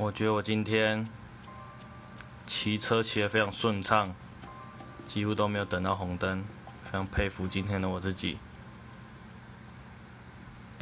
我觉得我今天骑车骑得非常顺畅，几乎都没有等到红灯，非常佩服今天的我自己。